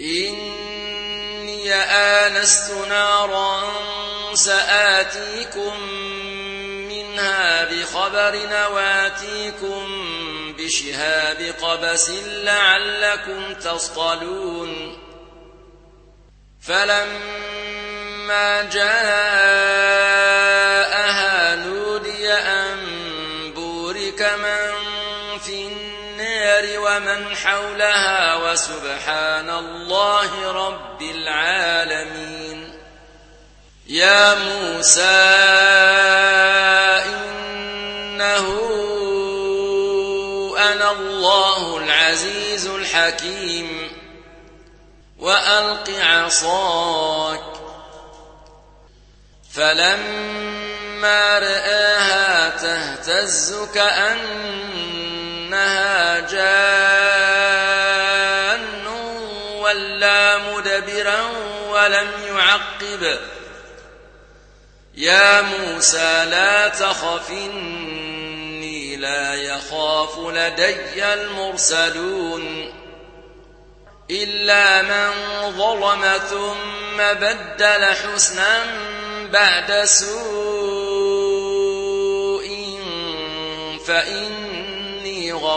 إني آنست نارا سآتيكم منها بخبر وآتيكم بشهاب قبس لعلكم تصطلون. فلما جاءها نودي أن بورك من في النار ومن حولها وسبحان الله رب العالمين. يا موسى إنه أنا الله العزيز الحكيم. وألق عصاك. فلما رآها تهتز كأنها جان ولا مدبرا ولم يعقب. يا موسى لا تخف إني لا يخاف لدي المرسلون. إلا من ظلم ثم بدل حسنا بعد سوء فإني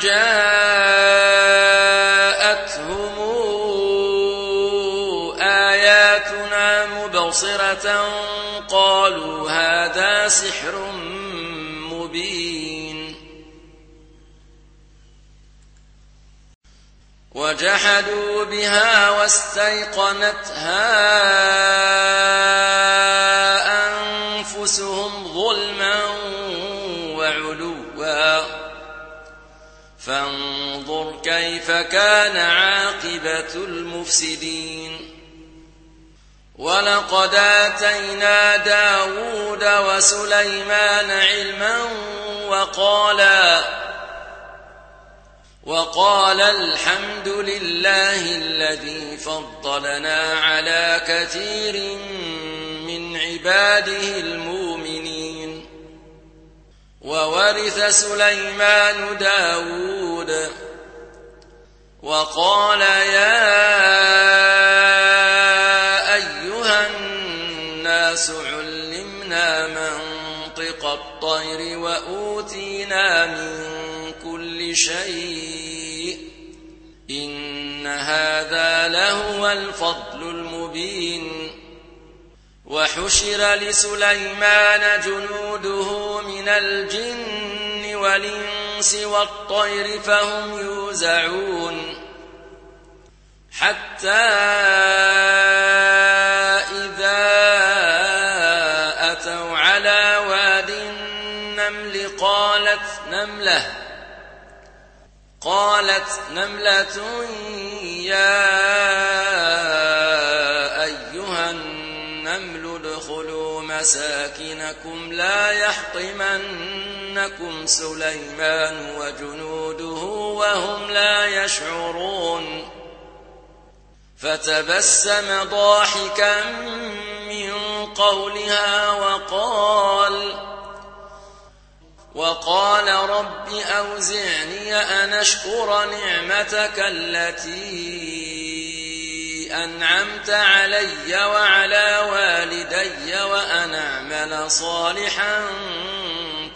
جاءتهم آياتنا مبصرة قالوا هذا سحر مبين وجحدوا بها واستيقنتها فانظر كيف كان عاقبة المفسدين. ولقد آتينا داود وسليمان علما وقالا وقال الحمد لله الذي فضلنا على كثير من عباده المؤمنين. وورث سليمان داود وقال يا أيها الناس علمنا منطق الطير وأوتينا من كل شيء إن هذا لهو الفضل المبين وحشر لسليمان جنوده من الجن والإنس والطير فهم يوزعون حتى إذا أتوا على واد النمل قالت نملة قالت نملة يا أيها النمل ادخلوا مساكنكم لا يحطمنكم سليمان وجنوده وهم لا يشعرون. فتبسم ضاحكا من قولها وقال وقال رب أوزعني أن أشكر نعمتك التي أنعمت علي وعلى والدي وأن أعمل صالحا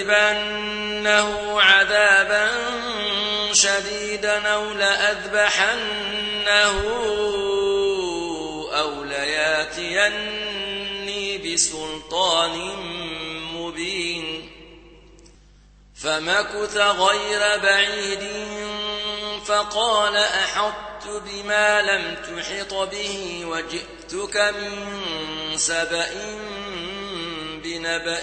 لأعذبنه عذابا شديدا أو لأذبحنه أو لياتيني بسلطان مبين. فمكث غير بعيد فقال أحطت بما لم تحط به وجئتك من سبأ بنبأ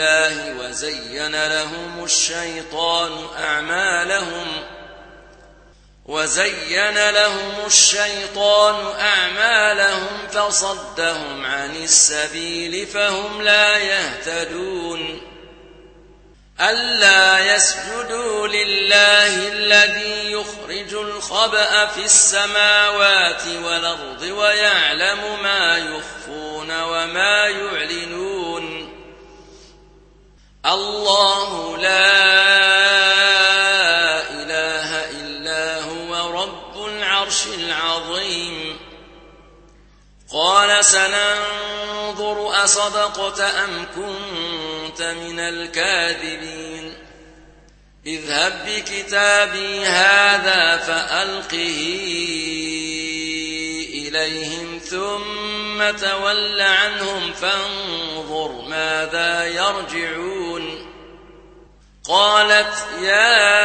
الله وزين لهم الشيطان أعمالهم وزين لهم الشيطان أعمالهم فصدهم عن السبيل فهم لا يهتدون ألا يسجدوا لله الذي يخرج الخبأ في السماوات والأرض ويعلم ما يخفون وما يعلنون الله لا إله إلا هو رب العرش العظيم. قال سننظر أصدقت أم كنت من الكاذبين. اذهب بكتابي هذا فألقه إليهم ثم تول عنهم فانظر ماذا يرجعون. قالت يا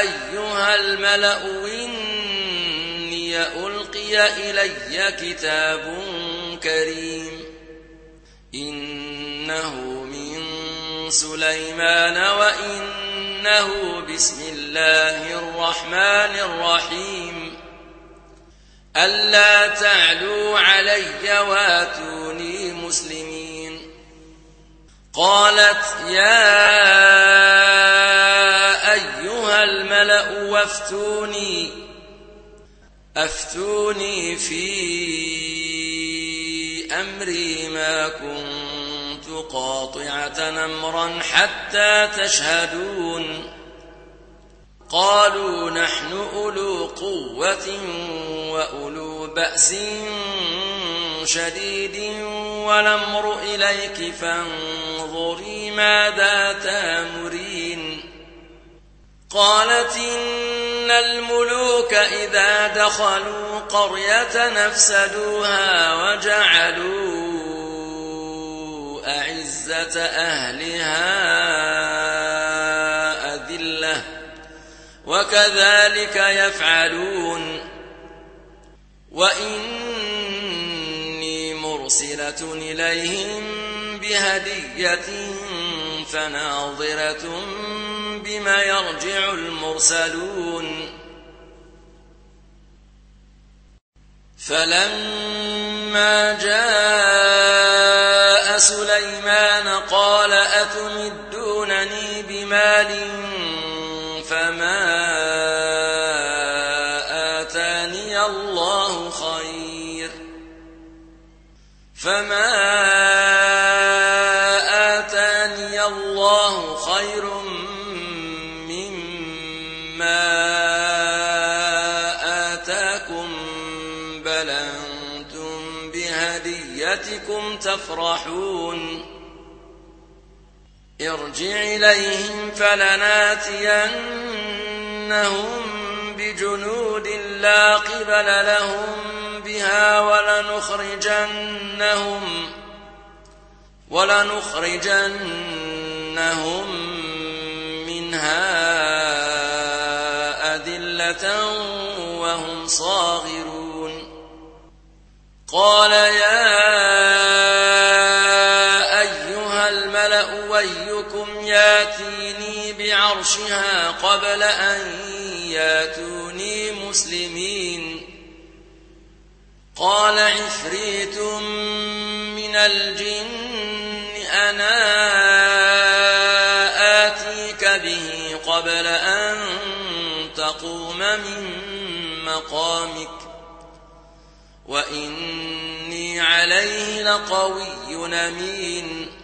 أيها الملأ إني ألقي إلي كتاب كريم. إنه من سليمان وإنه بسم الله الرحمن الرحيم. ألا تعلوا علي واتوني مسلمين. قالت يا أيها الملأ وافتوني أفتوني في أمري ما كنت قاطعة أمرا حتى تشهدون. قالوا نحن أولو قوة وأولو بأس شديد والأمر إليك فانظري ماذا تامرين. قالت إن الملوك إذا دخلوا قرية نفسدوها وجعلوا أعزة أهلها وكذلك يفعلون. وإني مرسلة إليهم بهدية فناظرة بما يرجع المرسلون. فلما جاء سليمان قال أتمدونني بمال فما الله خير فما آتاني الله خير مما آتاكم بل أنتم بهديتكم تفرحون ارجع إليهم فلناتينهم بجنود لا قبل لهم بها ولنخرجنهم ولنخرجنهم منها أذلة وهم صاغرون. قال يا ياتيني بعرشها قبل أن ياتوني مسلمين. قال عفريت من الجن أنا آتيك به قبل أن تقوم من مقامك. وإني عليه لقوي أمين.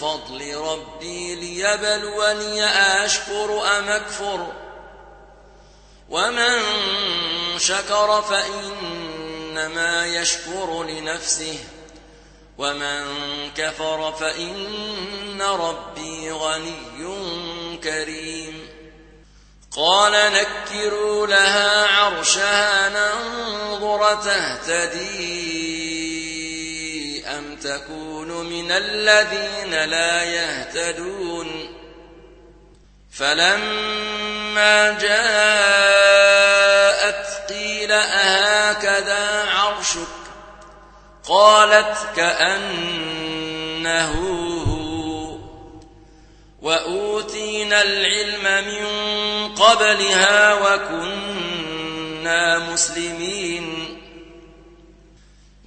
فضل ربي ليبلوني أشكر أم أكفر ومن شكر فإنما يشكر لنفسه ومن كفر فإن ربي غني كريم قال نكروا لها عرشها ننظر تهتدي تكون من الذين لا يهتدون فلما جاءت قيل أهكذا عرشك قالت كأنه هو وأوتينا العلم من قبلها وكنا مسلمين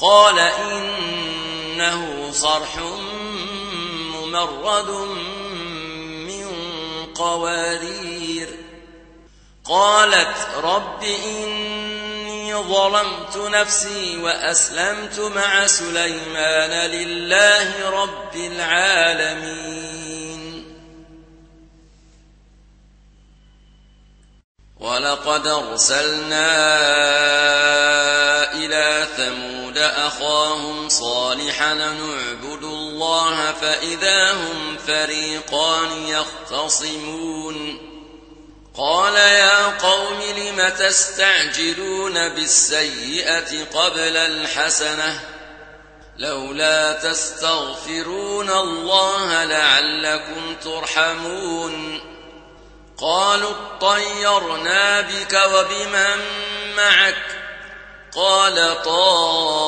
قال إنه صرح ممرد من قوارير. قالت رب إني ظلمت نفسي وأسلمت مع سليمان لله رب العالمين. ولقد أرسلنا إلى ثمود أخاهم صالحا نعبد الله فإذا هم فريقان يختصمون. قال يا قوم لم تستعجلون بالسيئة قبل الحسنة؟ لولا تستغفرون الله لعلكم ترحمون. قالوا اطيرنا بك وبمن معك؟ قال طائركم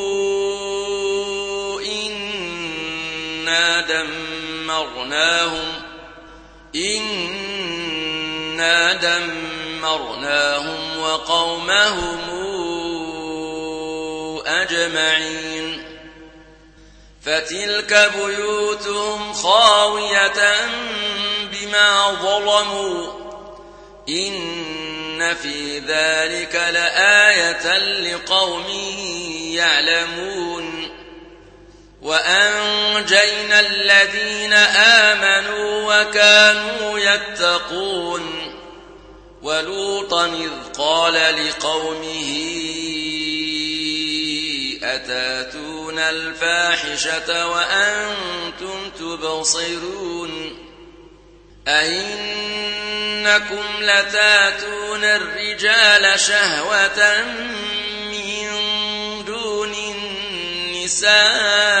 دمرناهم إنا دمرناهم وقومهم أجمعين فتلك بيوتهم خاوية بما ظلموا إن في ذلك لآية لقوم يعلمون وأنجينا الذين آمنوا وكانوا يتقون ولوطا إذ قال لقومه أتاتون الفاحشة وأنتم تبصرون أئنكم لتاتون الرجال شهوة من دون النساء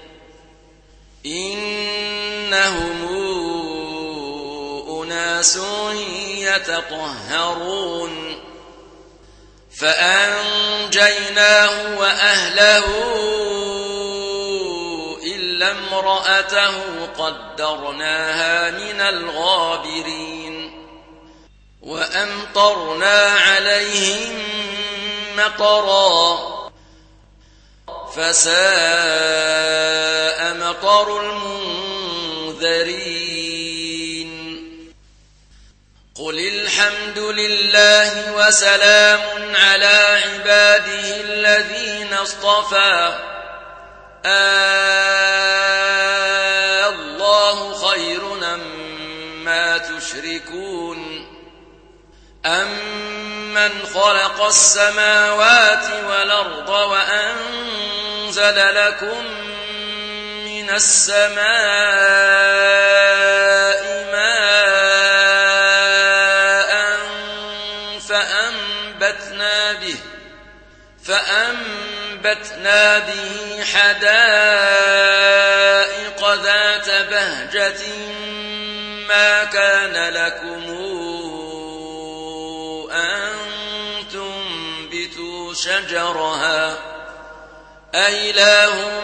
إنهم أناس يتطهرون. فأنجيناه وأهله إلا امرأته قدرناها من الغابرين. وأمطرنا عليهم مطرا. فساء مطر المنذرين. قل الحمد لله وسلام على عباده الذين اصطفى. آه الله خير ما تشركون. أمن خلق السماوات والأرض وأنزل لكم السماء فأنبتنا به حدائق ذات بهجة ما كان لكم أن تنبتوا شجرها أإله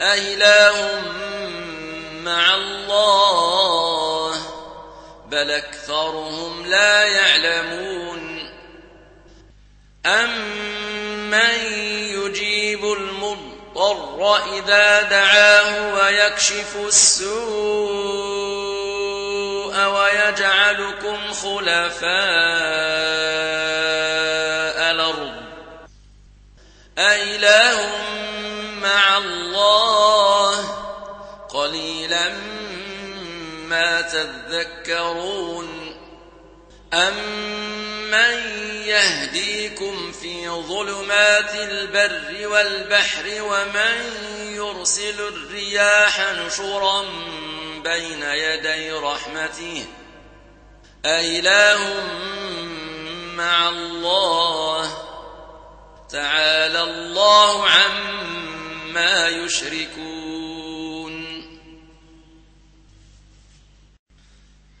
أإله مع الله بل أكثرهم لا يعلمون أمن يجيب المضطر إذا دعاه ويكشف السوء ويجعلكم خلفاء تذكرون أمن يهديكم في ظلمات البر والبحر ومن يرسل الرياح نشرا بين يدي رحمته أإله مع الله تعالى الله عما يشركون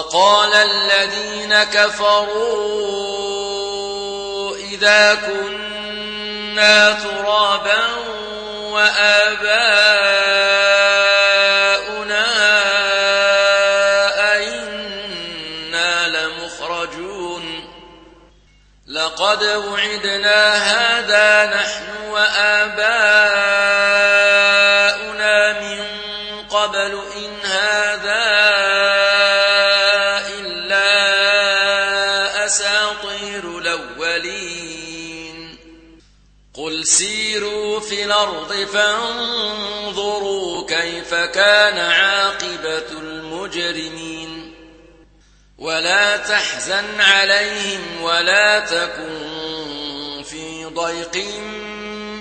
وقال الذين كفروا إذا كنا ترابا وآباؤنا أئنا لمخرجون. لقد وعدنا هذا نحن الأرض فانظروا كيف كان عاقبة المجرمين. ولا تحزن عليهم ولا تكن في ضيق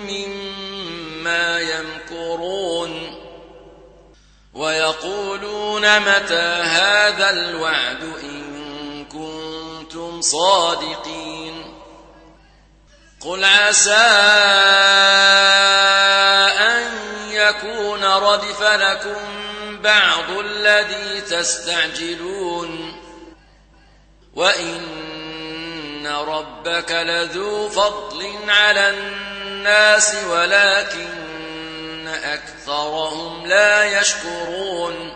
مما يمكرون. ويقولون متى هذا الوعد إن كنتم صادقين. قل عسى ردف لكم بعض الذي تستعجلون وإن ربك لذو فضل على الناس ولكن أكثرهم لا يشكرون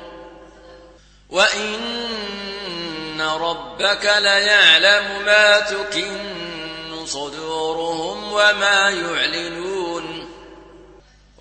وإن ربك ليعلم ما تكن صدورهم وما يعلنون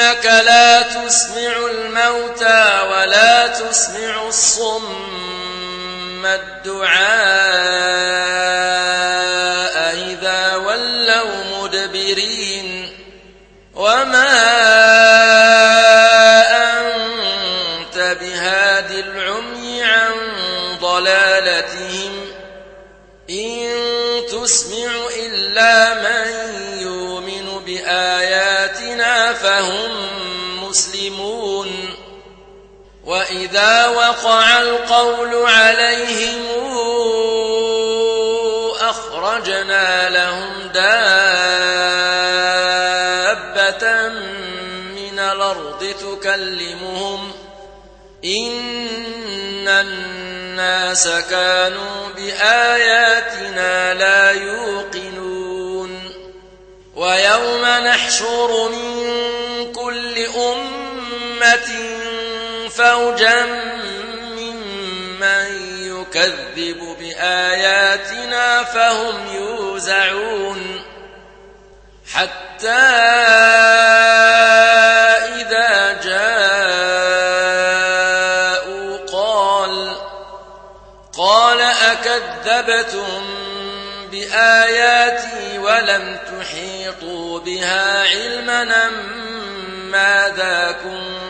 إنك لا تسمع الموتى ولا تسمع الصم الدعاء إذا ولوا مدبرين وما وإذا وقع القول عليهم أخرجنا لهم دابة من الأرض تكلمهم إن الناس كانوا بآياتنا لا يوقنون ويوم نحشر من كل أمة فوجا ممن يكذب بآياتنا فهم يوزعون حتى إذا جاءوا قال قال أكذبتم بآياتي ولم تحيطوا بها علما ماذا كنتم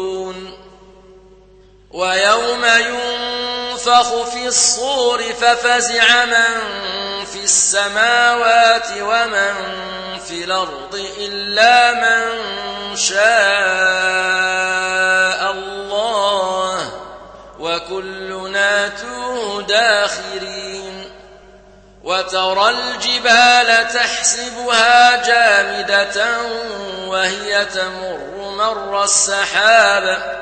ويوم ينفخ في الصور ففزع من في السماوات ومن في الأرض إلا من شاء الله وكلنا توه داخرين وترى الجبال تحسبها جامدة وهي تمر مر السحاب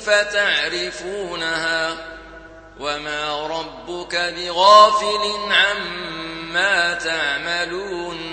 فتعرفونها وما ربك بغافل عما تعملون